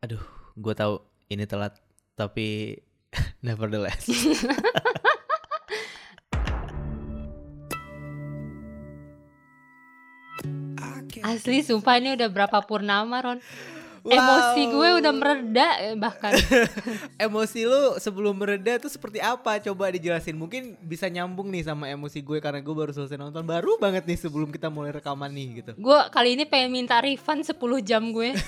Aduh, gue tahu ini telat, tapi nevertheless. Asli sumpah ini udah berapa purnama Ron Emosi gue udah mereda eh, bahkan emosi lu sebelum mereda tuh seperti apa? Coba dijelasin. Mungkin bisa nyambung nih sama emosi gue karena gue baru selesai nonton. Baru banget nih sebelum kita mulai rekaman nih gitu. Gue kali ini pengen minta refund 10 jam gue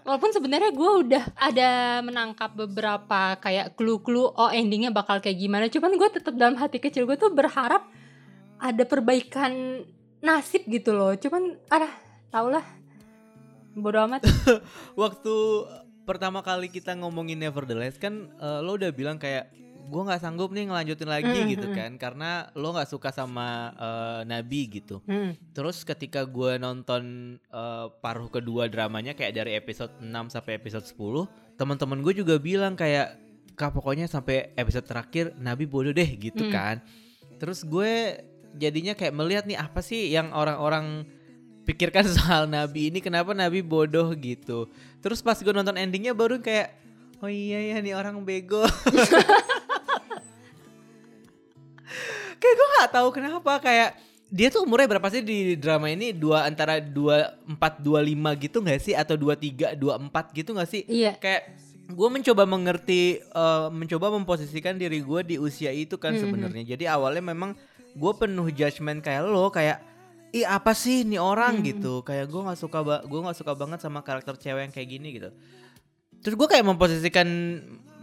Walaupun sebenarnya gue udah ada menangkap beberapa kayak clue-clue oh endingnya bakal kayak gimana. Cuman gue tetap dalam hati kecil gue tuh berharap ada perbaikan nasib gitu loh. Cuman ah tau lah bodo amat. Waktu pertama kali kita ngomongin Nevertheless kan uh, lo udah bilang kayak gue nggak sanggup nih ngelanjutin lagi Mm, gitu mm, kan karena lo nggak suka sama uh, Nabi gitu. Hmm. Terus ketika gue nonton uh, paruh kedua dramanya kayak dari episode 6 sampai episode 10, teman-teman gue juga bilang kayak kak pokoknya sampai episode terakhir Nabi bodoh deh gitu Hmm. kan. Terus gue jadinya kayak melihat nih apa sih yang orang-orang pikirkan soal Nabi ini kenapa Nabi bodoh gitu. Terus pas gue nonton endingnya baru kayak oh iya ya nih orang bego. kayak gue nggak tahu kenapa kayak dia tuh umurnya berapa sih di drama ini dua antara dua empat dua lima gitu nggak sih atau dua tiga dua empat gitu nggak sih Iya. kayak gue mencoba mengerti eh, mencoba memposisikan diri gue di usia itu kan Mhm. sebenarnya jadi awalnya memang gue penuh judgement kayak lo kayak ih apa sih nih orang? Mhm. gitu. Kayak gue nggak suka gue nggak suka banget sama karakter cewek yang kayak gini gitu. Terus gue kayak memposisikan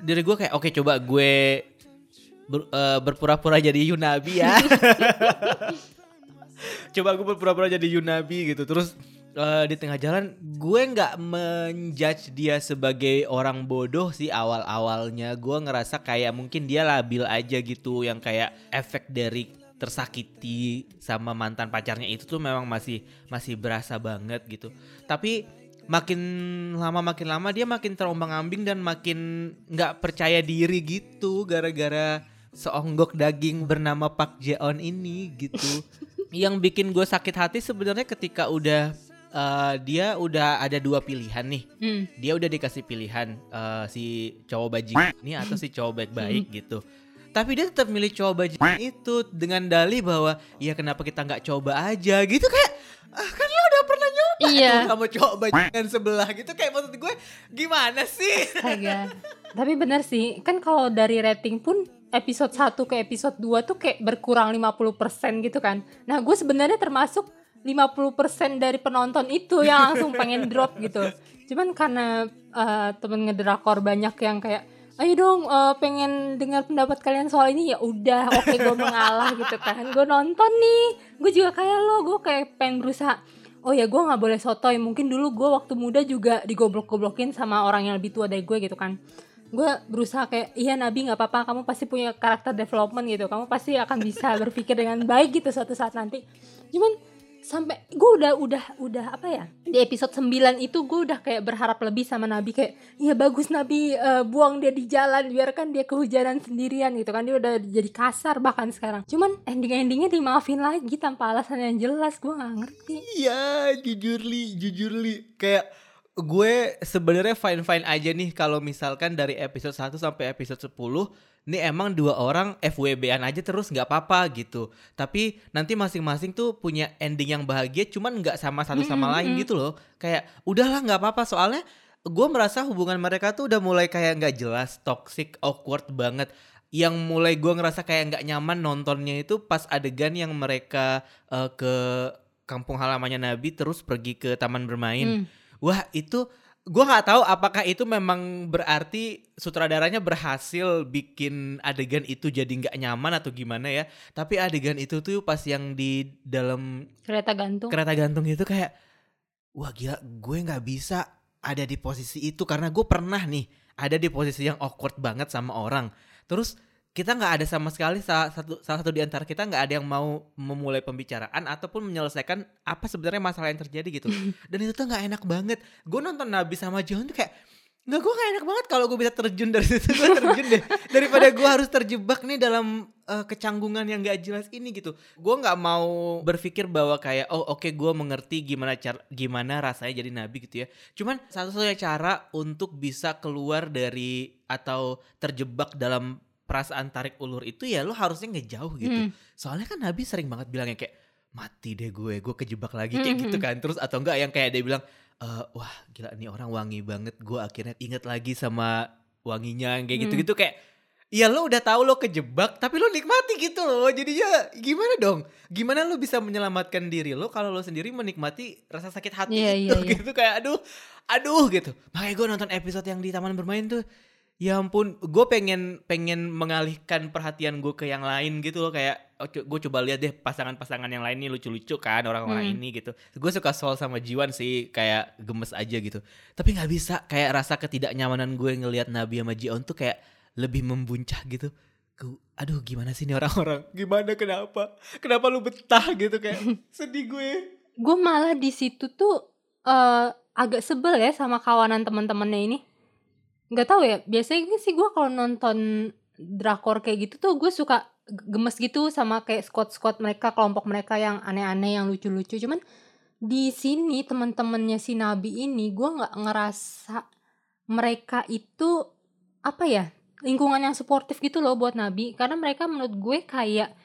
diri gue kayak oke coba gue ber- eh, berpura-pura jadi Yunabi ya. Coba gue berpura-pura jadi Yunabi gitu. Terus eh, di tengah jalan gue nggak menjudge dia sebagai orang bodoh sih awal-awalnya. Gue ngerasa kayak mungkin dia labil aja gitu yang kayak efek dari tersakiti sama mantan pacarnya itu tuh memang masih masih berasa banget gitu. Tapi makin lama makin lama dia makin terombang ambing dan makin nggak percaya diri gitu gara-gara seonggok daging bernama Pak Jeon ini gitu. Yang bikin gue sakit hati sebenarnya ketika udah eh, dia udah ada dua pilihan nih. Hmm. dia udah dikasih pilihan eh, si cowok bajing ini atau si cowok baik-baik gitu tapi dia tetap milih cowok bajing itu dengan dalih bahwa ya kenapa kita nggak coba aja gitu kayak ah, kan lo udah pernah nyoba Iya. tuh sama cowok bajingan sebelah gitu kayak maksud gue gimana sih Astaga. Tapi bener sih, kan kalau dari rating pun episode 1 ke episode 2 tuh kayak berkurang 50% gitu kan. Nah, gue sebenarnya termasuk 50% dari penonton itu yang langsung pengen drop gitu. Cuman karena eh, temen ngedrakor banyak yang kayak ayo dong eh, pengen dengar pendapat kalian soal ini. Ya udah oke gue mengalah gitu kan. Gue nonton nih. Gue juga kayak lo gue kayak pengen berusaha. Oh ya gue nggak boleh sotoy. Mungkin dulu gue waktu muda juga digoblok-goblokin sama orang yang lebih tua dari gue gitu kan. Gue berusaha kayak iya Nabi nggak apa-apa. Kamu pasti punya karakter development gitu. Kamu pasti akan bisa berpikir dengan baik gitu suatu saat nanti. Cuman sampai gue udah udah udah apa ya di episode 9 itu gue udah kayak berharap lebih sama Nabi kayak iya bagus Nabi eh, buang dia di jalan biarkan dia kehujanan sendirian gitu kan. Dia udah jadi kasar bahkan sekarang. Cuman ending-endingnya dimaafin lagi tanpa alasan yang jelas gue nggak ngerti. Iya, jujur li, jujur li. Kayak gue sebenarnya fine fine aja nih kalau misalkan dari episode 1 sampai episode 10 ini emang dua orang FWB-an aja terus nggak apa-apa gitu. Tapi nanti masing-masing tuh punya ending yang bahagia cuman nggak sama satu sama Mm, lain mm. gitu loh. Kayak udahlah nggak apa-apa soalnya gue merasa hubungan mereka tuh udah mulai kayak nggak jelas, toxic, awkward banget. Yang mulai gue ngerasa kayak nggak nyaman nontonnya itu pas adegan yang mereka eh, ke kampung halamannya Nabi terus pergi ke taman bermain. Hmm. Wah itu gua nggak tahu apakah itu memang berarti sutradaranya berhasil bikin adegan itu jadi nggak nyaman atau gimana ya. Tapi adegan itu tuh pas yang di dalam kereta gantung kereta gantung itu kayak wah gila gue nggak bisa ada di posisi itu karena gue pernah nih ada di posisi yang awkward banget sama orang. Terus kita nggak ada sama sekali salah satu salah satu di antara kita nggak ada yang mau memulai pembicaraan ataupun menyelesaikan apa sebenarnya masalah yang terjadi gitu dan itu tuh nggak enak banget gue nonton Nabi sama John tuh kayak Nggak, gue gak enak banget kalau gue bisa terjun dari situ. Gue terjun deh. Daripada gue harus terjebak nih dalam uh, kecanggungan yang gak jelas ini gitu. Gue nggak mau berpikir bahwa kayak, oh oke okay, gue mengerti gimana cara, gimana rasanya jadi nabi gitu ya. Cuman satu-satunya cara untuk bisa keluar dari atau terjebak dalam perasaan tarik ulur itu ya lo harusnya ngejauh gitu. Hmm. Soalnya kan nabi sering banget bilangnya kayak, mati deh gue, gue kejebak lagi kayak hmm. gitu kan. Terus atau enggak yang kayak dia bilang, uh, wah gila nih orang wangi banget gue akhirnya inget lagi sama wanginya kayak gitu-gitu hmm. kayak Ya lo udah tahu lo kejebak tapi lo nikmati gitu loh. Jadinya gimana dong? Gimana lo bisa menyelamatkan diri lo kalau lo sendiri menikmati rasa sakit hati yeah, itu yeah, gitu kayak aduh aduh gitu. Makanya gue nonton episode yang di taman bermain tuh ya ampun gue pengen pengen mengalihkan perhatian gue ke yang lain gitu loh kayak oh, gue coba lihat deh pasangan-pasangan yang lain nih lucu-lucu kan orang-orang hmm. ini gitu. Gue suka soal sama Jiwan sih kayak gemes aja gitu. Tapi nggak bisa kayak rasa ketidaknyamanan gue ngelihat Nabi sama Jion tuh kayak lebih membuncah gitu. Aduh gimana sih nih orang-orang? Gimana kenapa? Kenapa lu betah gitu kayak sedih gue. Gue malah di situ tuh uh, agak sebel ya sama kawanan teman-temannya ini nggak tahu ya biasanya sih gue kalau nonton drakor kayak gitu tuh gue suka gemes gitu sama kayak squad squad mereka kelompok mereka yang aneh-aneh yang lucu-lucu. Cuman di sini teman-temannya si Nabi ini gue nggak ngerasa mereka itu apa ya lingkungan yang suportif gitu loh buat Nabi. Karena mereka menurut gue kayak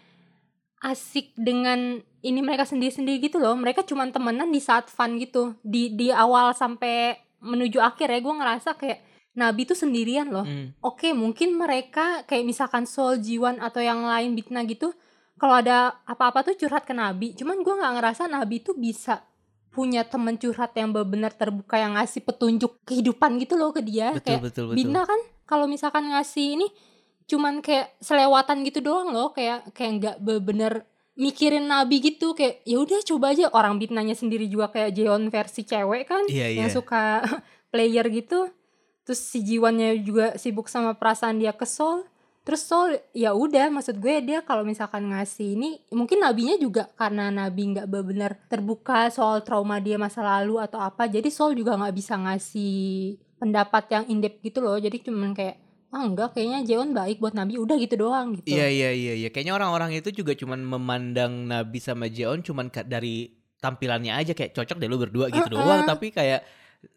asik dengan ini mereka sendiri-sendiri gitu loh. Mereka cuma temenan di saat fun gitu. Di di awal sampai menuju akhir ya gue ngerasa kayak Nabi tuh sendirian loh. Hmm. Oke, mungkin mereka kayak misalkan Sol, Jiwan atau yang lain Bitna gitu, kalau ada apa-apa tuh curhat ke Nabi. Cuman gue nggak ngerasa Nabi tuh bisa punya temen curhat yang benar-benar terbuka yang ngasih petunjuk kehidupan gitu loh ke dia. Betul, kayak betul, betul. Bitna kan kalau misalkan ngasih ini cuman kayak selewatan gitu doang loh, kayak kayak nggak benar mikirin nabi gitu kayak ya udah coba aja orang bitnanya sendiri juga kayak Jeon versi cewek kan yeah, yang yeah. suka player gitu terus si jiwanya juga sibuk sama perasaan dia ke Sol terus Sol ya udah maksud gue dia kalau misalkan ngasih ini mungkin nabinya juga karena nabi nggak benar terbuka soal trauma dia masa lalu atau apa jadi Sol juga nggak bisa ngasih pendapat yang indep gitu loh. Jadi cuman kayak ah enggak kayaknya Jeon baik buat Nabi udah gitu doang gitu. Iya iya iya iya. Kayaknya orang-orang itu juga cuman memandang Nabi sama Jeon cuman dari tampilannya aja kayak cocok deh lu berdua gitu uh -uh. doang. Tapi kayak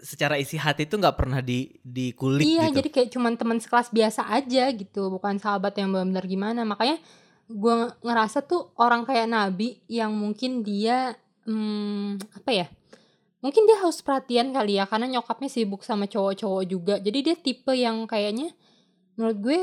secara isi hati itu nggak pernah di dikulik iya gitu. jadi kayak cuman teman sekelas biasa aja gitu bukan sahabat yang benar-benar gimana makanya gue ngerasa tuh orang kayak Nabi yang mungkin dia hmm, apa ya mungkin dia harus perhatian kali ya karena nyokapnya sibuk sama cowok-cowok juga jadi dia tipe yang kayaknya menurut gue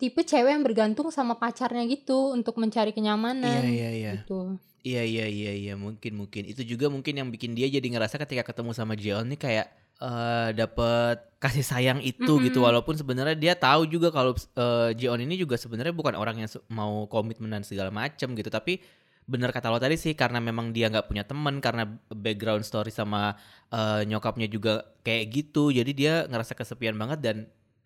tipe cewek yang bergantung sama pacarnya gitu untuk mencari kenyamanan iya, iya, iya. gitu Iya iya iya iya mungkin mungkin. Itu juga mungkin yang bikin dia jadi ngerasa ketika ketemu sama Jeon nih kayak uh, dapet kasih sayang itu mm -hmm. gitu. Walaupun sebenarnya dia tahu juga kalau uh, Jeon ini juga sebenarnya bukan orang yang mau komitmen dan segala macem gitu. Tapi bener kata lo tadi sih karena memang dia nggak punya temen karena background story sama uh, nyokapnya juga kayak gitu jadi dia ngerasa kesepian banget dan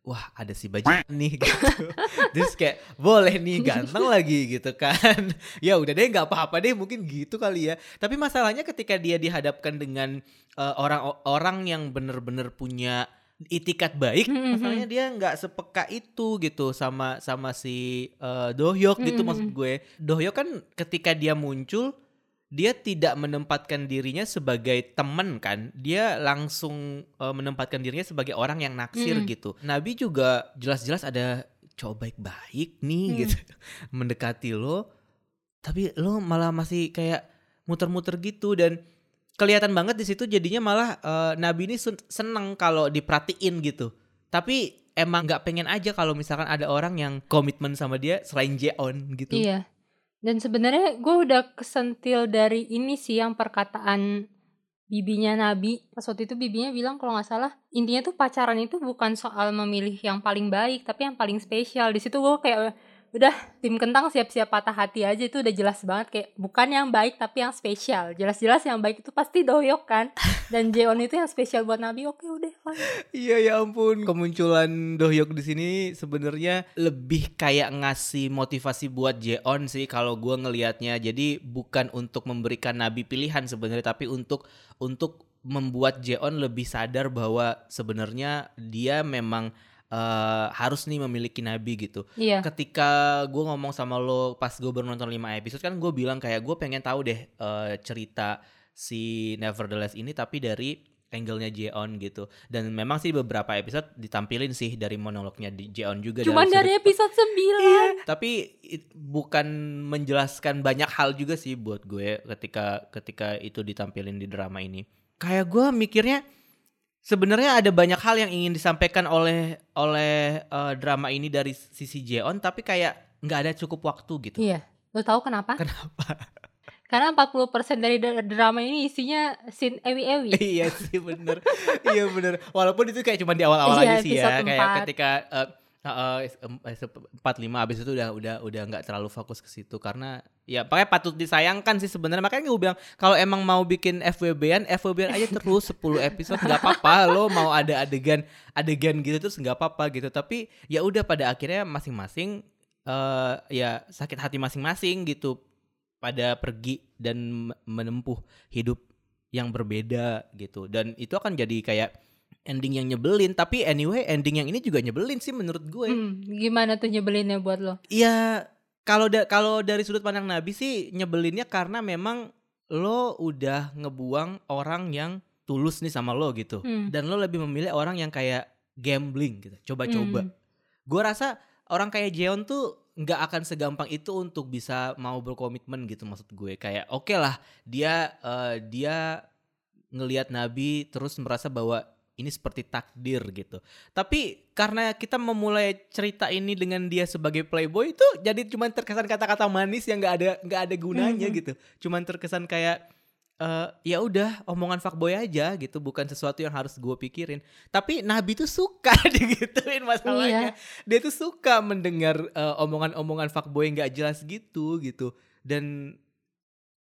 wah ada si baju nih gitu terus kayak boleh nih ganteng lagi gitu kan ya udah deh nggak apa-apa deh mungkin gitu kali ya tapi masalahnya ketika dia dihadapkan dengan orang-orang uh, yang bener-bener punya itikat baik mm-hmm. masalahnya dia nggak sepeka itu gitu sama sama si uh, Dohyok gitu mm-hmm. maksud gue Dohyok kan ketika dia muncul dia tidak menempatkan dirinya sebagai teman kan dia langsung uh, menempatkan dirinya sebagai orang yang naksir hmm. gitu. Nabi juga jelas-jelas ada cowok baik-baik nih hmm. gitu. Mendekati lo tapi lo malah masih kayak muter-muter gitu dan kelihatan banget di situ jadinya malah uh, Nabi ini seneng kalau diperhatiin gitu. Tapi emang nggak pengen aja kalau misalkan ada orang yang komitmen sama dia selain Jeon gitu. Iya dan sebenarnya gue udah kesentil dari ini sih yang perkataan bibinya Nabi. Pas waktu itu bibinya bilang kalau nggak salah intinya tuh pacaran itu bukan soal memilih yang paling baik tapi yang paling spesial. Di situ gue kayak udah tim kentang siap-siap patah hati aja. Itu udah jelas banget kayak bukan yang baik tapi yang spesial. Jelas-jelas yang baik itu pasti doyok kan? Dan Jeon itu yang spesial buat Nabi. Oke udah iya ya ampun. Kemunculan doyok di sini sebenarnya lebih kayak ngasih motivasi buat Jeon sih kalau gue ngelihatnya. Jadi bukan untuk memberikan Nabi pilihan sebenarnya tapi untuk untuk membuat Jeon lebih sadar bahwa sebenarnya dia memang eh, harus nih memiliki nabi gitu. Iya. Ketika gue ngomong sama lo pas gue baru nonton 5 episode kan gue bilang kayak gue pengen tahu deh eh, cerita si Nevertheless ini tapi dari angle-nya Jeon gitu. Dan memang sih beberapa episode ditampilin sih dari monolognya di Jeon juga Cuman dari sudut- episode 9. tapi it- bukan menjelaskan banyak hal juga sih buat gue ketika ketika itu ditampilin di drama ini. Kayak gue mikirnya sebenarnya ada banyak hal yang ingin disampaikan oleh oleh eh, drama ini dari sisi Jeon tapi kayak nggak ada cukup waktu gitu. Iya. Lo tahu kenapa? Kenapa? Karena 40% dari dra- drama ini isinya scene ewi-ewi. iya sih bener iya bener walaupun itu kayak cuma di awal-awal Iya, aja sih ya kayak ketika eh, eh, empat lima abis itu udah udah udah nggak terlalu fokus ke situ karena ya pakai patut disayangkan sih sebenarnya. Makanya gue bilang kalau emang mau bikin FWB-an FWB-an aja terus 10 episode nggak apa-apa. Lo mau ada adegan adegan gitu terus nggak apa-apa gitu. Tapi ya udah pada akhirnya masing-masing eh ya sakit hati masing-masing gitu pada pergi dan me- menempuh hidup yang berbeda gitu. Dan itu akan jadi kayak ending yang nyebelin tapi anyway ending yang ini juga nyebelin sih menurut gue Hmm, gimana tuh nyebelinnya buat lo? Iya kalau da kalau dari sudut pandang Nabi sih nyebelinnya karena memang lo udah ngebuang orang yang tulus nih sama lo gitu Hmm. dan lo lebih memilih orang yang kayak gambling gitu coba-coba Hmm. gue rasa orang kayak Jeon tuh nggak akan segampang itu untuk bisa mau berkomitmen gitu maksud gue kayak oke lah dia eh, dia ngelihat Nabi terus merasa bahwa ini seperti takdir gitu. Tapi karena kita memulai cerita ini dengan dia sebagai playboy itu jadi cuman terkesan kata-kata manis yang nggak ada nggak ada gunanya Mhm. gitu. Cuman terkesan kayak eh, ya udah omongan fuckboy aja gitu bukan sesuatu yang harus gue pikirin. Tapi Nabi tuh suka digituin masalahnya. Dia tuh suka mendengar eh, omongan-omongan fuckboy nggak jelas gitu gitu. Dan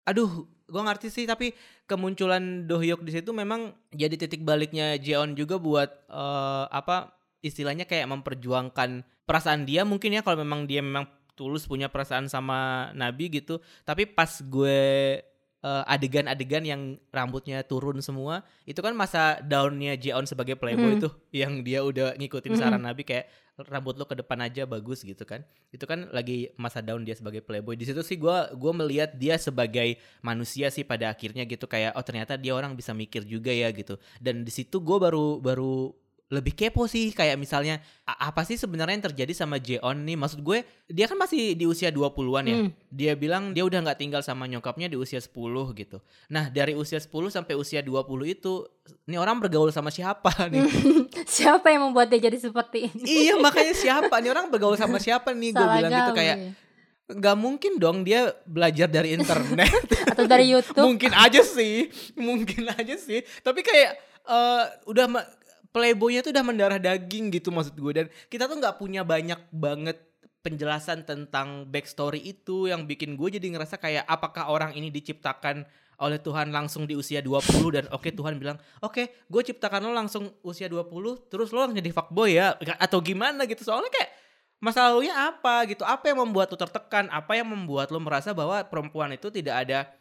aduh gue ngerti sih tapi kemunculan Dohyuk di situ memang jadi titik baliknya Jeon juga buat eh, apa istilahnya kayak memperjuangkan perasaan dia mungkin ya kalau memang dia memang tulus punya perasaan sama Nabi gitu. Tapi pas gue eh, adegan-adegan yang rambutnya turun semua itu kan masa downnya Jeon sebagai playboy Hmm. tuh yang dia udah ngikutin Mhm. saran Nabi kayak rambut lo ke depan aja bagus gitu kan itu kan lagi masa down dia sebagai playboy di situ sih gua gua melihat dia sebagai manusia sih pada akhirnya gitu kayak oh ternyata dia orang bisa mikir juga ya gitu dan di situ gua baru baru lebih kepo sih kayak misalnya apa sih sebenarnya yang terjadi sama Jeon nih maksud gue dia kan masih di usia 20-an ya Hmm. dia bilang dia udah nggak tinggal sama nyokapnya di usia 10 gitu. Nah, dari usia 10 sampai usia 20 itu ini orang bergaul sama siapa nih? Siapa yang membuat dia jadi seperti ini? iya, makanya siapa? Nih orang bergaul sama siapa nih? Gue bilang gitu kayak ya. nggak mungkin dong dia belajar dari internet. atau dari YouTube. mungkin aja sih, mungkin aja sih. Tapi kayak eh, udah playboynya tuh udah mendarah daging gitu maksud gue dan kita tuh nggak punya banyak banget penjelasan tentang backstory itu yang bikin gue jadi ngerasa kayak apakah orang ini diciptakan oleh Tuhan langsung di usia 20 dan oke Tuhan bilang oke gue ciptakan lo langsung usia 20 terus lo langsung jadi fuckboy ya. Atau gimana gitu. Soalnya kayak masa lalunya apa gitu? Apa yang membuat lo tertekan? Apa yang membuat lo merasa bahwa perempuan itu tidak ada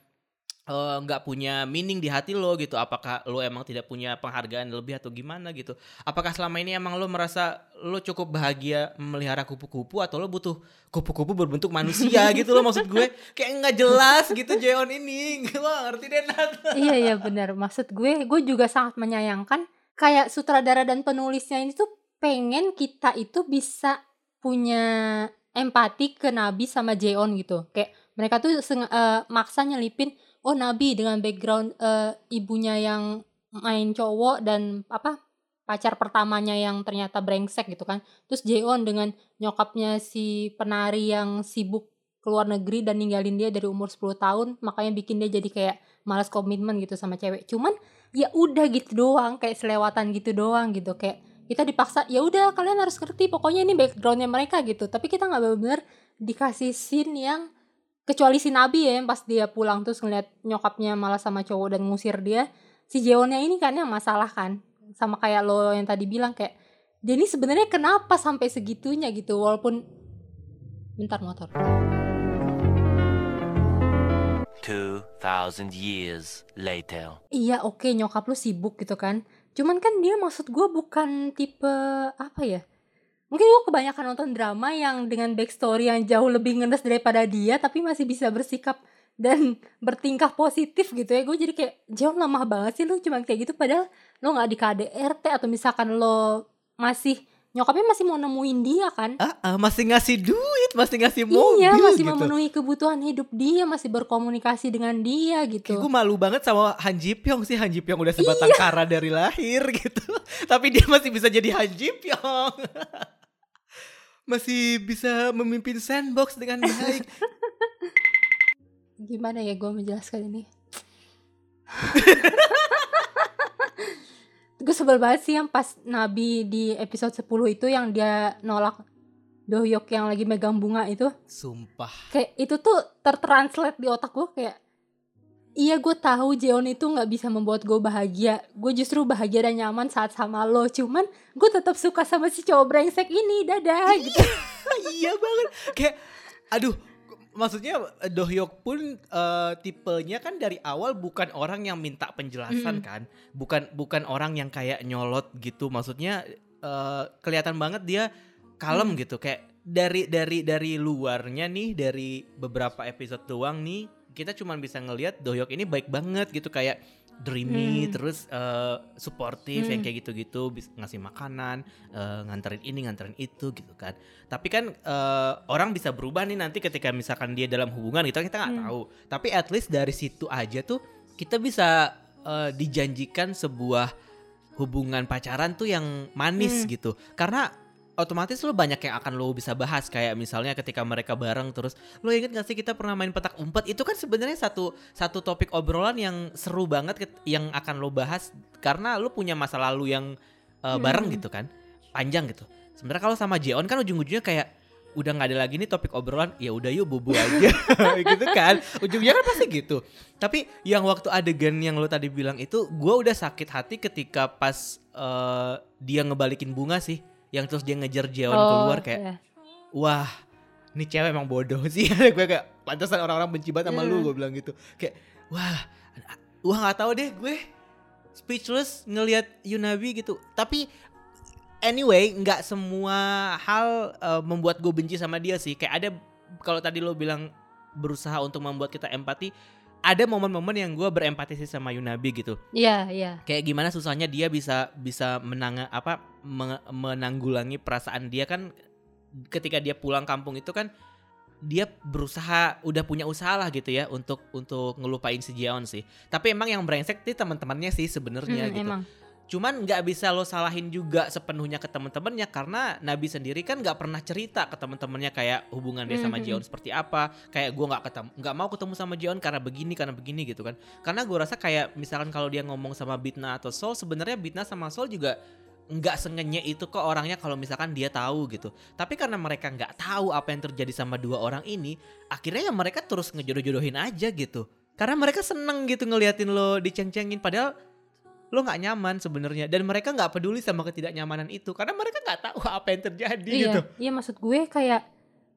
eh, nggak punya meaning di hati lo gitu. Apakah lo emang tidak punya penghargaan lebih atau gimana gitu. Apakah selama ini emang lo merasa lo cukup bahagia memelihara kupu-kupu atau lo butuh kupu-kupu berbentuk manusia gitu lo? Maksud gue kayak nggak jelas gitu Jeon ini. Gue ngerti deh Nat. Iya iya benar. Maksud gue, gue juga sangat menyayangkan kayak sutradara dan penulisnya ini tuh pengen kita itu bisa punya empati ke Nabi sama Jeon gitu. Kayak mereka tuh eh, maksa nyelipin oh Nabi dengan background eh, ibunya yang main cowok dan apa pacar pertamanya yang ternyata brengsek gitu kan. Terus Jeon dengan nyokapnya si penari yang sibuk keluar negeri dan ninggalin dia dari umur 10 tahun makanya bikin dia jadi kayak malas komitmen gitu sama cewek. Cuman ya udah gitu doang kayak selewatan gitu doang gitu. Kayak kita dipaksa ya udah kalian harus ngerti pokoknya ini backgroundnya mereka gitu. Tapi kita nggak benar-benar dikasih scene yang kecuali si Nabi ya yang pas dia pulang terus ngeliat nyokapnya malah sama cowok dan ngusir dia si Jeonnya ini kan yang masalah kan. Sama kayak lo yang tadi bilang kayak dia ini sebenarnya kenapa sampai segitunya gitu? Walaupun bentar motor. 2,000 years later. Iya oke nyokap lu sibuk gitu kan. Cuman kan dia maksud gue bukan tipe apa ya Mungkin gue kebanyakan nonton drama yang dengan backstory yang jauh lebih ngenes daripada dia Tapi masih bisa bersikap dan bertingkah positif gitu ya. Gue jadi kayak jauh lama banget sih lu cuman kayak gitu Padahal lo gak di KDRT atau misalkan lo masih nyokapnya masih mau nemuin dia kan? Ah, ah, masih ngasih duit, masih ngasih mobil iya masih gitu. memenuhi kebutuhan hidup dia masih berkomunikasi dengan dia gitu. Kayak gue malu banget sama Han Ji Pyong sih. Han Ji Pyong udah sebatang Iya. kara dari lahir gitu. Tapi dia masih bisa jadi Han Ji Pyong masih bisa memimpin sandbox dengan baik. Gimana ya gue menjelaskan ini? Gue sebel banget sih yang pas Nabi di episode 10 itu yang dia nolak Dohyok yang lagi megang bunga itu. Sumpah. Kayak itu tuh tertranslate di otak gue kayak iya gue tahu Jeon itu nggak bisa membuat gue bahagia. Gue justru bahagia dan nyaman saat sama lo. Cuman gue tetap suka sama si cowok brengsek ini. Dadah gitu. iya banget. Kayak aduh maksudnya Dohyok pun eh, tipenya kan dari awal bukan orang yang minta penjelasan Mm. kan. Bukan bukan orang yang kayak nyolot gitu. Maksudnya eh, kelihatan banget dia kalem Mm. gitu. Kayak dari dari dari luarnya nih dari beberapa episode doang nih kita cuma bisa ngelihat Dohyok ini baik banget gitu kayak dreamy Hmm. terus eh, supportive yang Hmm. kayak gitu-gitu ngasih makanan eh, nganterin ini nganterin itu gitu kan tapi kan eh, orang bisa berubah nih nanti ketika misalkan dia dalam hubungan gitu kita nggak Hmm. tahu tapi at least dari situ aja tuh kita bisa eh, dijanjikan sebuah hubungan pacaran tuh yang manis Hmm. gitu karena otomatis lo banyak yang akan lo bisa bahas. Kayak misalnya ketika mereka bareng terus lo inget gak sih kita pernah main petak umpet? Itu kan sebenarnya satu satu topik obrolan yang seru banget yang akan lo bahas karena lo punya masa lalu yang uh, bareng Hmm. gitu kan panjang gitu. Sebenarnya kalau sama Jeon kan ujung-ujungnya kayak udah nggak ada lagi nih topik obrolan ya udah yuk bubu aja. Gitu kan. Ujungnya kan pasti gitu. Tapi yang waktu adegan yang lo tadi bilang itu gue udah sakit hati ketika pas uh, dia ngebalikin bunga sih yang terus dia ngejar Jeon keluar kayak iya. wah ini cewek emang bodoh sih gue kayak pantesan orang-orang benci banget sama lu Hmm. gue bilang gitu kayak wah wah nggak tahu deh gue speechless ngelihat Yunabi gitu tapi anyway nggak semua hal eh, membuat gue benci sama dia sih kayak ada kalau tadi lo bilang berusaha untuk membuat kita empati ada momen-momen yang gue berempati sih sama Yunabi gitu. Iya iya. Kayak gimana susahnya dia bisa bisa menang apa me- menanggulangi perasaan dia kan ketika dia pulang kampung itu kan dia berusaha udah punya usaha lah gitu ya untuk untuk ngelupain si Jeon sih. Tapi emang yang brengsek sih teman-temannya sih sebenarnya Hmm, gitu. emang cuman nggak bisa lo salahin juga sepenuhnya ke teman-temannya karena Nabi sendiri kan nggak pernah cerita ke teman-temannya kayak hubungan dia sama Mhm. Jeon seperti apa. Kayak gua nggak ketemu nggak mau ketemu sama Jeon karena begini karena begini gitu kan. Karena gua rasa kayak misalkan kalau dia ngomong sama Bitna atau Sol sebenarnya Bitna sama Sol juga nggak sengenye itu ke orangnya kalau misalkan dia tahu gitu. Tapi karena mereka nggak tahu apa yang terjadi sama dua orang ini akhirnya ya mereka terus ngejodoh-jodohin aja gitu. Karena mereka seneng gitu ngeliatin lo diceng-cengin padahal lo nggak nyaman sebenarnya. Dan mereka nggak peduli sama ketidaknyamanan itu. Karena mereka nggak tahu apa yang terjadi iya gitu. iya maksud gue kayak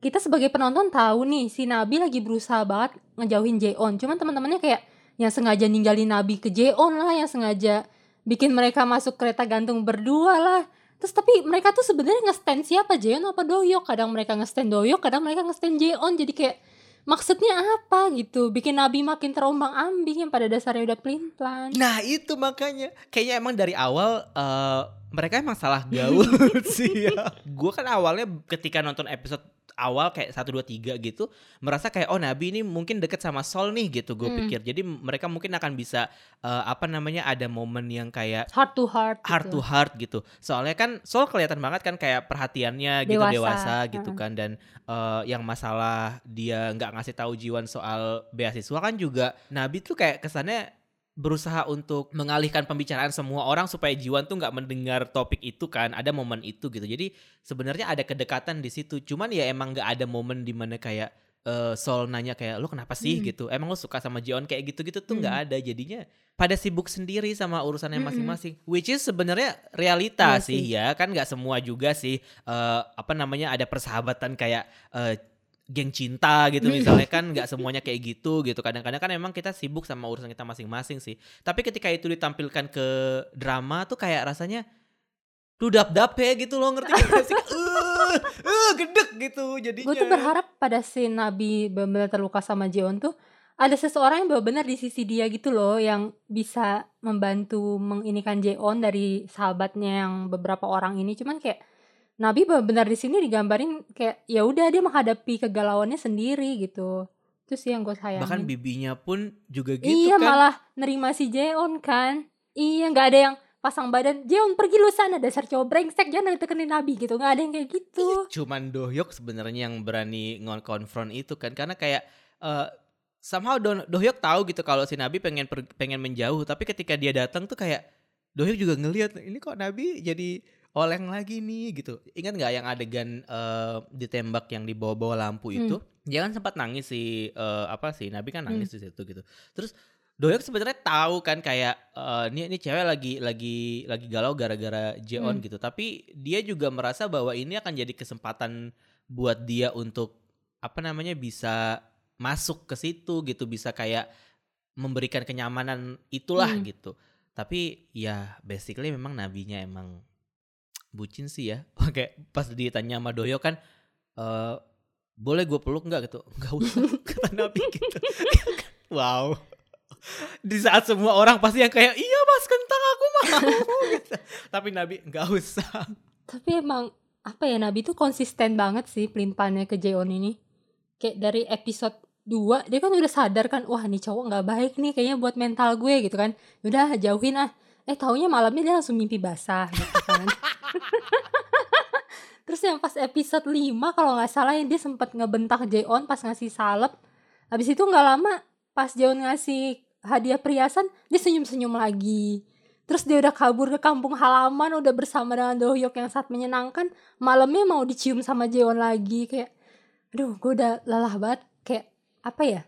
kita sebagai penonton tahu nih si Nabi lagi berusaha banget ngejauhin Jeon cuman teman-temannya kayak yang sengaja ninggalin Nabi ke Jeon lah yang sengaja bikin mereka masuk kereta gantung berdua lah. Terus tapi mereka tuh sebenarnya nge-stand siapa? Jeon apa Dohyok kadang mereka nge-stand Dohyok kadang mereka nge-stand Jeon jadi kayak maksudnya apa gitu? Bikin Nabi makin terombang ambing yang pada dasarnya udah pelin plan nah itu makanya. Kayaknya emang dari awal eh, mereka emang salah gaul sih ya gue kan awalnya ketika nonton episode awal kayak 1 2 3 gitu merasa kayak oh Nabi ini mungkin deket sama Sol nih gitu gue Hmm. pikir jadi mereka mungkin akan bisa eh, apa namanya ada momen yang kayak heart to heart heart gitu. to heart gitu. Soalnya kan Sol kelihatan banget kan kayak perhatiannya gitu Dewasa. dewasa, gitu Heeh. kan dan eh, yang masalah dia nggak ngasih tahu Jiwan soal beasiswa kan juga Nabi tuh kayak kesannya berusaha untuk mengalihkan pembicaraan semua orang supaya Jiwan tuh nggak mendengar topik itu kan ada momen itu gitu jadi sebenarnya ada kedekatan di situ cuman ya emang nggak ada momen di mana kayak eh, Sol nanya kayak lo kenapa sih Hmm. gitu emang lo suka sama Jiwan kayak gitu-gitu tuh nggak Hmm. ada jadinya pada sibuk sendiri sama urusannya Mm-mm. masing-masing which is sebenarnya realita Iya sih sih. ya kan nggak semua juga sih eh, apa namanya ada persahabatan kayak eh, geng cinta gitu misalnya kan nggak semuanya kayak gitu gitu. Kadang-kadang kan emang kita sibuk sama urusan kita masing-masing sih. Tapi ketika itu ditampilkan ke drama tuh kayak rasanya tuh dap dap ya gitu loh ngerti gak sih? Uh, uh, gedek gitu jadinya. Gue tuh berharap pada si Nabi benar-benar terluka sama Jeon tuh ada seseorang yang benar-benar di sisi dia gitu loh yang bisa membantu menginikan Jeon dari sahabatnya yang beberapa orang ini. Cuman kayak Nabi benar-benar di sini digambarin kayak ya udah dia menghadapi kegalauannya sendiri gitu. Itu sih yang gue sayangin. Bahkan bibinya pun juga gitu iya kan. malah nerima si Jeon kan. Iya nggak ada yang pasang badan. Jeon pergi lu sana dasar cowok brengsek. Jangan ditekenin Nabi gitu. Nggak ada yang kayak gitu. Cuman Dohyuk sebenarnya yang berani ngon-konfront itu kan. Karena kayak eh somehow Do Dohyuk tahu gitu kalau si Nabi pengen pengen menjauh. Tapi ketika dia datang tuh kayak Dohyuk juga ngelihat ini kok Nabi jadi oleng lagi nih gitu. Ingat nggak yang adegan eh, ditembak yang di bawah-bawah lampu itu? Dia kan sempat nangis si eh, apa sih Nabi kan nangis di situ gitu. Terus Dohyuk sebenarnya tahu kan kayak eh, ini ini cewek lagi lagi lagi galau gara-gara Jeon Hmm. gitu. Tapi dia juga merasa bahwa ini akan jadi kesempatan buat dia untuk apa namanya bisa masuk ke situ gitu. Bisa kayak memberikan kenyamanan itulah Hmm. gitu. Tapi ya basically memang nabinya emang bucin sih ya. Oke pas ditanya sama Doyo kan eh boleh gue peluk nggak? Gitu. Nggak usah kata nabi gitu. Wow. Di saat semua orang pasti yang kayak iya mas kentang aku mau. Gitu. tapi nabi nggak usah. Tapi emang apa ya Nabi tuh konsisten banget sih pelimpannya ke Jeon ini. Kayak dari episode 2 dia kan udah sadar kan wah nih cowok nggak baik nih kayaknya buat mental gue gitu kan. Udah jauhin ah eh taunya malamnya dia langsung mimpi basah gitu kan terus yang pas episode 5 kalau nggak salah yang dia sempat ngebentak Jeon pas ngasih salep habis itu nggak lama pas Jeon ngasih hadiah perhiasan dia senyum-senyum lagi Terus dia udah kabur ke kampung halaman, udah bersama dengan Dohyuk yang sangat menyenangkan. Malamnya mau dicium sama Jeon lagi kayak, aduh, gue udah lelah banget. Kayak apa ya?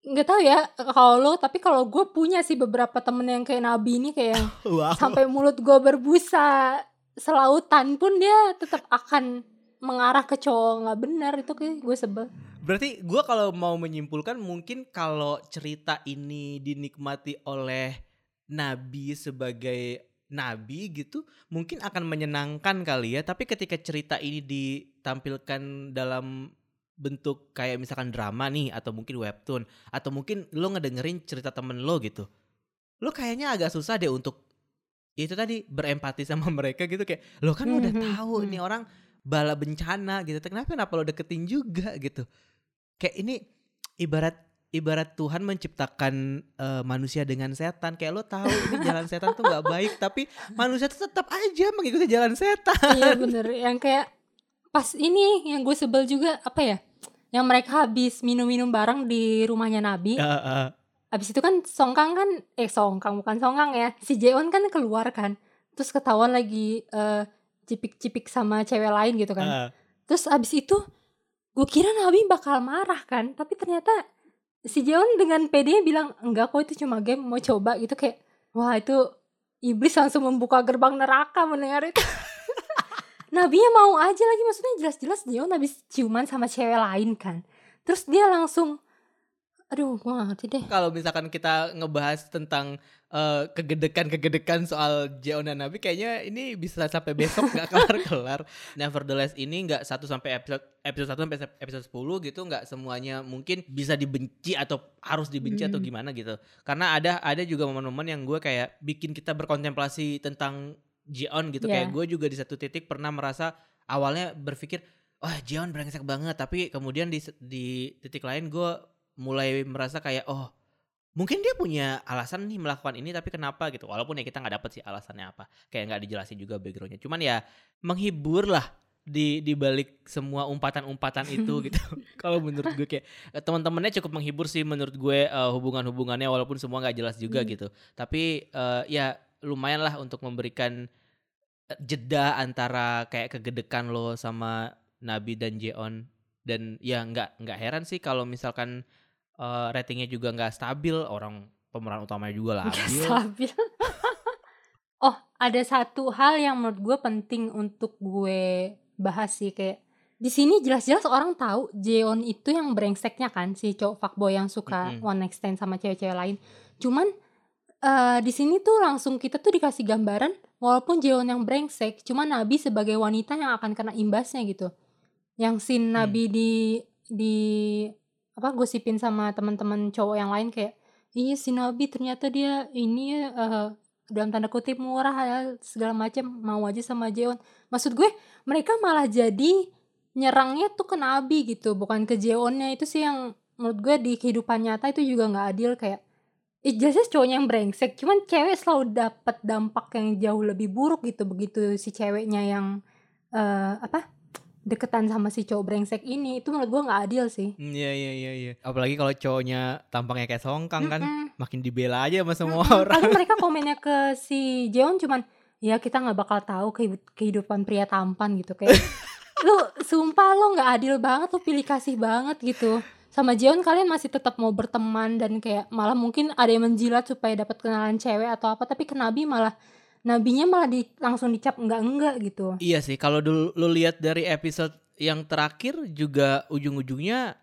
Nggak tahu ya kalau lo, tapi kalau gue punya sih beberapa temen yang kayak Nabi ini kayak yang wow sampai mulut gue berbusa selautan pun dia tetap akan mengarah ke cowok nggak benar itu kayak gue sebel. Berarti gue kalau mau menyimpulkan mungkin kalau cerita ini dinikmati oleh nabi sebagai nabi gitu mungkin akan menyenangkan kali ya tapi ketika cerita ini ditampilkan dalam bentuk kayak misalkan drama nih atau mungkin webtoon atau mungkin lo ngedengerin cerita temen lo gitu lo kayaknya agak susah deh untuk itu tadi berempati sama mereka gitu kayak lo kan udah Mhm, tahu hmm. ini orang bala bencana gitu kenapa kenapa lo deketin juga? Gitu. Kayak ini ibarat ibarat Tuhan menciptakan eh, manusia dengan setan kayak lo tahu ini jalan setan tuh nggak baik tapi manusia tuh tetap aja mengikuti jalan setan. Iya bener. Yang kayak pas ini yang gue sebel juga apa ya yang mereka habis minum-minum bareng di rumahnya Nabi. Ya, eh, habis itu kan Songkang kan eh Songkang bukan Songkang ya. Si Jeon kan keluar kan. Terus ketahuan lagi eh, cipik-cipik sama cewek lain gitu kan. Eh. terus habis itu gue kira Nabi bakal marah kan. Tapi ternyata si Jeon dengan PD bilang enggak kok itu cuma game mau coba gitu kayak wah itu iblis langsung membuka gerbang neraka mendengar itu Nabinya mau aja lagi maksudnya jelas-jelas Jeon habis ciuman sama cewek lain kan terus dia langsung aduh gue gak ngerti deh kalau misalkan kita ngebahas tentang eh, kegedekan-kegedekan soal Jeon dan Nabi kayaknya ini bisa sampai besok nggak kelar-kelar. Nevertheless ini nggak satu sampai episode episode 1 sampai episode 10 gitu nggak semuanya mungkin bisa dibenci atau harus dibenci atau Hmm. gimana gitu. Karena ada ada juga momen-momen yang gue kayak bikin kita berkontemplasi tentang Jeon gitu. Kayak Iya. gue juga di satu titik pernah merasa awalnya berpikir wah Jeon brengsek banget. Tapi kemudian di di titik lain gue mulai merasa kayak oh mungkin dia punya alasan nih melakukan ini tapi kenapa? Gitu. Walaupun ya kita nggak dapet sih alasannya apa. Kayak nggak dijelasin juga backgroundnya. Cuman ya menghibur lah di di balik semua umpatan-umpatan itu gitu. Kalau menurut gue kayak eh, teman-temannya cukup menghibur sih menurut gue eh, hubungan-hubungannya walaupun semua nggak jelas juga Hmm. gitu. Tapi eh, ya lumayan lah untuk memberikan eh, jeda antara kayak kegedekan lo sama Nabi dan Jeon dan ya nggak nggak heran sih kalau misalkan eh, ratingnya juga nggak stabil orang pemeran utamanya juga labil stabil oh ada satu hal yang menurut gue penting untuk gue bahas sih kayak di sini jelas-jelas orang tahu Jeon itu yang brengseknya kan si cowok fuckboy yang suka Mm-mm. one night stand sama cewek-cewek lain. Cuman eh di sini tuh langsung kita tuh dikasih gambaran walaupun Jeon yang brengsek, cuman Nabi sebagai wanita yang akan kena imbasnya gitu. Yang scene Hmm. Nabi di di apa gosipin sama teman-teman cowok yang lain kayak iya si Nabi ternyata dia ini eh, dalam tanda kutip murah ya segala macam mau aja sama Jeon. Maksud gue mereka malah jadi nyerangnya tuh ke Nabi gitu bukan ke Jeonnya itu sih yang menurut gue di kehidupan nyata itu juga nggak adil kayak eh, jelas cowoknya yang brengsek cuman cewek selalu dapat dampak yang jauh lebih buruk gitu begitu si ceweknya yang eh, apa deketan sama si cowok brengsek ini itu menurut gue nggak adil sih Hmm, Iya iya iya iya. Apalagi kalau cowoknya tampangnya kayak songkang kan, Mm-mm. makin dibela aja sama semua Mm-mm. orang. Lalu mereka komennya ke si Jeon cuman ya kita nggak bakal tahu kehidup- kehidupan pria tampan gitu kayak lu sumpah lo nggak adil banget lu pilih kasih banget gitu sama Jeon kalian masih tetap mau berteman dan kayak malah mungkin ada yang menjilat supaya dapat kenalan cewek atau apa tapi ke Nabi malah nabinya malah di, langsung dicap enggak enggak gitu Iya sih, kalau dulu lu lihat dari episode yang terakhir juga ujung-ujungnya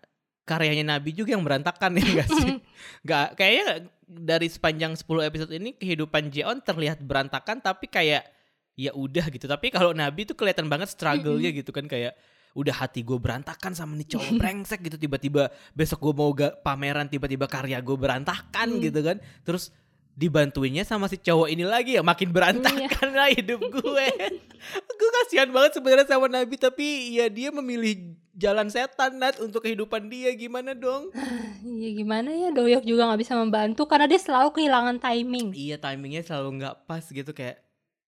karyanya Nabi juga yang berantakan ya enggak sih? Nggak kayaknya dari sepanjang 10 episode ini kehidupan Jeon terlihat berantakan tapi kayak ya udah gitu. Tapi kalau Nabi tuh kelihatan banget struggle-nya gitu kan kayak udah hati gue berantakan sama nih cowok brengsek gitu. Tiba-tiba besok gue mau ga- pameran tiba-tiba karya gue berantakan Hmm. gitu kan. Terus dibantuinnya sama si cowok ini lagi ya makin berantakan lah hidup gue. Gue kasihan banget sebenarnya sama Nabi tapi ya dia memilih jalan setan Nat untuk kehidupan dia. Gimana dong? Iya gimana ya? Doyok juga nggak bisa membantu karena dia selalu kehilangan timing. Iya timingnya selalu nggak pas gitu. Kayak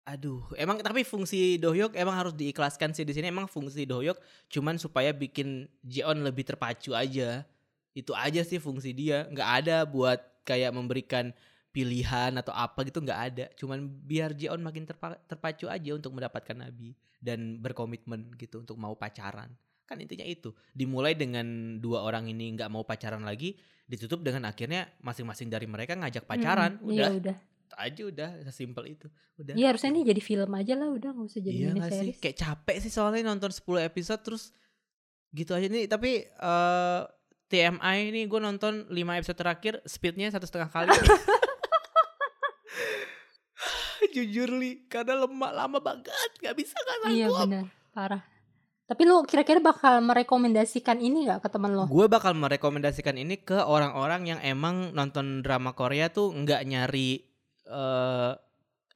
aduh emang tapi fungsi Dohyok emang harus diikhlaskan sih di sini. Emang fungsi Dohyok cuman supaya bikin Jeon lebih terpacu aja. Itu aja sih fungsi dia. Nggak ada buat kayak memberikan pilihan atau apa gitu nggak ada. Cuman biar Jeon makin terpa- terpacu aja untuk mendapatkan Nabi dan berkomitmen gitu untuk mau pacaran. Kan intinya itu. Dimulai dengan dua orang ini nggak mau pacaran lagi ditutup dengan akhirnya masing-masing dari mereka ngajak pacaran. Mm, udah. iya udah aja udah sesimpel itu. Udah. Iya harusnya ini jadi film aja lah udah nggak usah jadi iya mini nggak sih? kayak capek sih soalnya nonton 10 episode terus gitu aja. Nih tapi eh TMI ini gue nonton 5 episode terakhir speednya satu setengah kali. Jujur li karena lemak lama banget nggak bisa kan Iya benar. Parah. Tapi lu kira-kira bakal merekomendasikan ini nggak ke teman lo? gue bakal merekomendasikan ini ke orang-orang yang emang nonton drama Korea tuh nggak nyari eh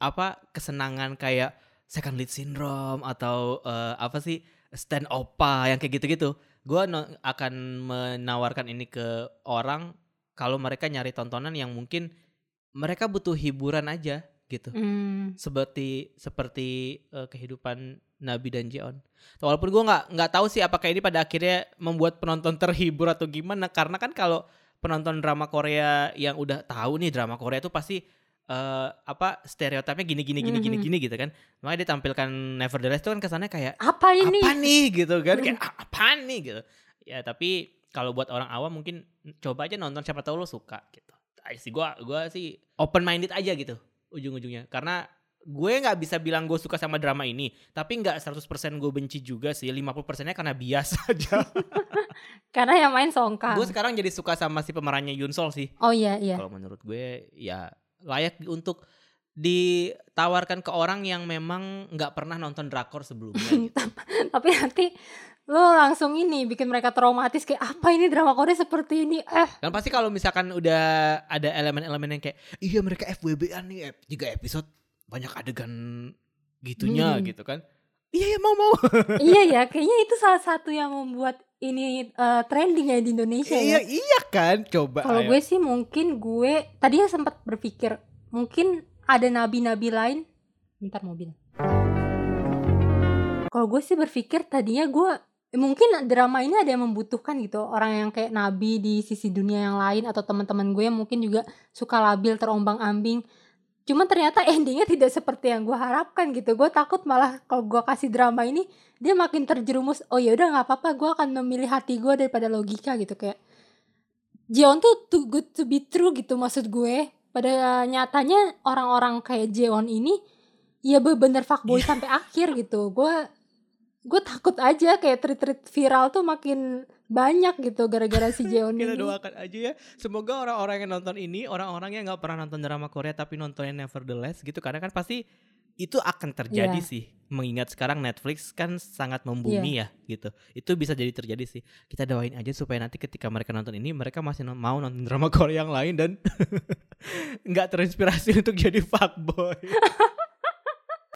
apa kesenangan kayak second lead syndrome atau eh, apa sih stand opa yang kayak gitu-gitu. Gue akan menawarkan ini ke orang kalau mereka nyari tontonan yang mungkin mereka butuh hiburan aja gitu Hmm, seperti seperti eh, kehidupan Nabi dan Jeon. Walaupun gue nggak nggak tahu sih apakah ini pada akhirnya membuat penonton terhibur atau gimana karena kan kalau penonton drama Korea yang udah tahu nih drama Korea itu pasti eh, apa stereotipnya gini gini gini gini Mhm. gini gitu kan. Makanya dia tampilkan Nevertheless itu kan kesannya kayak apa ini? apa nih gitu kan kayak "Ah, apa nih gitu. Ya tapi kalau buat orang awam mungkin coba aja nonton siapa tahu lo suka gitu. Sih gua gua sih open minded aja gitu ujung-ujungnya karena gue nggak bisa bilang gue suka sama drama ini tapi nggak 100% gue benci juga sih 50% nya karena bias aja Karena yang main Songkang. gue sekarang jadi suka sama si pemerannya Yunsol sih Oh iya iya. kalau menurut gue ya layak untuk ditawarkan ke orang yang memang nggak pernah nonton drakor sebelumnya gitu. Tapi nanti lo langsung ini bikin mereka traumatis kayak apa ini drama Korea seperti ini? Eh, Kan pasti kalau misalkan udah ada elemen-elemen yang kayak iya mereka FWB-an nih ep- tiga episode banyak adegan gitunya Hmm. gitu kan. Iya ya mau mau. iya ya, kayaknya itu salah satu yang membuat ini eh, trending ya di Indonesia iya ya. iya kan coba. Kalau gue sih mungkin gue tadinya sempat berpikir mungkin ada nabi-nabi lain. Bentar mobil. Kalau gue sih berpikir tadinya gue mungkin drama ini ada yang membutuhkan gitu orang yang kayak nabi di sisi dunia yang lain atau teman-teman gue yang mungkin juga suka labil terombang-ambing. Cuman ternyata endingnya tidak seperti yang gue harapkan gitu. Gue takut malah kalau gue kasih drama ini dia makin terjerumus. Oh ya udah nggak apa-apa, gue akan memilih hati gue daripada logika gitu kayak. Jeon tuh too good to be true gitu maksud gue. Pada nyatanya orang-orang kayak Jeon ini ya bener fuckboy sampai akhir gitu. Gue gue takut aja kayak tweet-tweet viral tuh makin banyak gitu gara-gara si Jeon Kita ini. doakan aja ya. Semoga orang-orang yang nonton ini, orang-orang yang nggak pernah nonton drama Korea tapi nontonnya Nevertheless gitu. Karena kan pasti itu akan terjadi Iya. sih. Mengingat sekarang Netflix kan sangat membumi ya gitu. Itu bisa jadi terjadi sih. Kita doain aja supaya nanti ketika mereka nonton ini, mereka masih mau nonton drama Korea yang lain dan nggak terinspirasi untuk jadi fuckboy.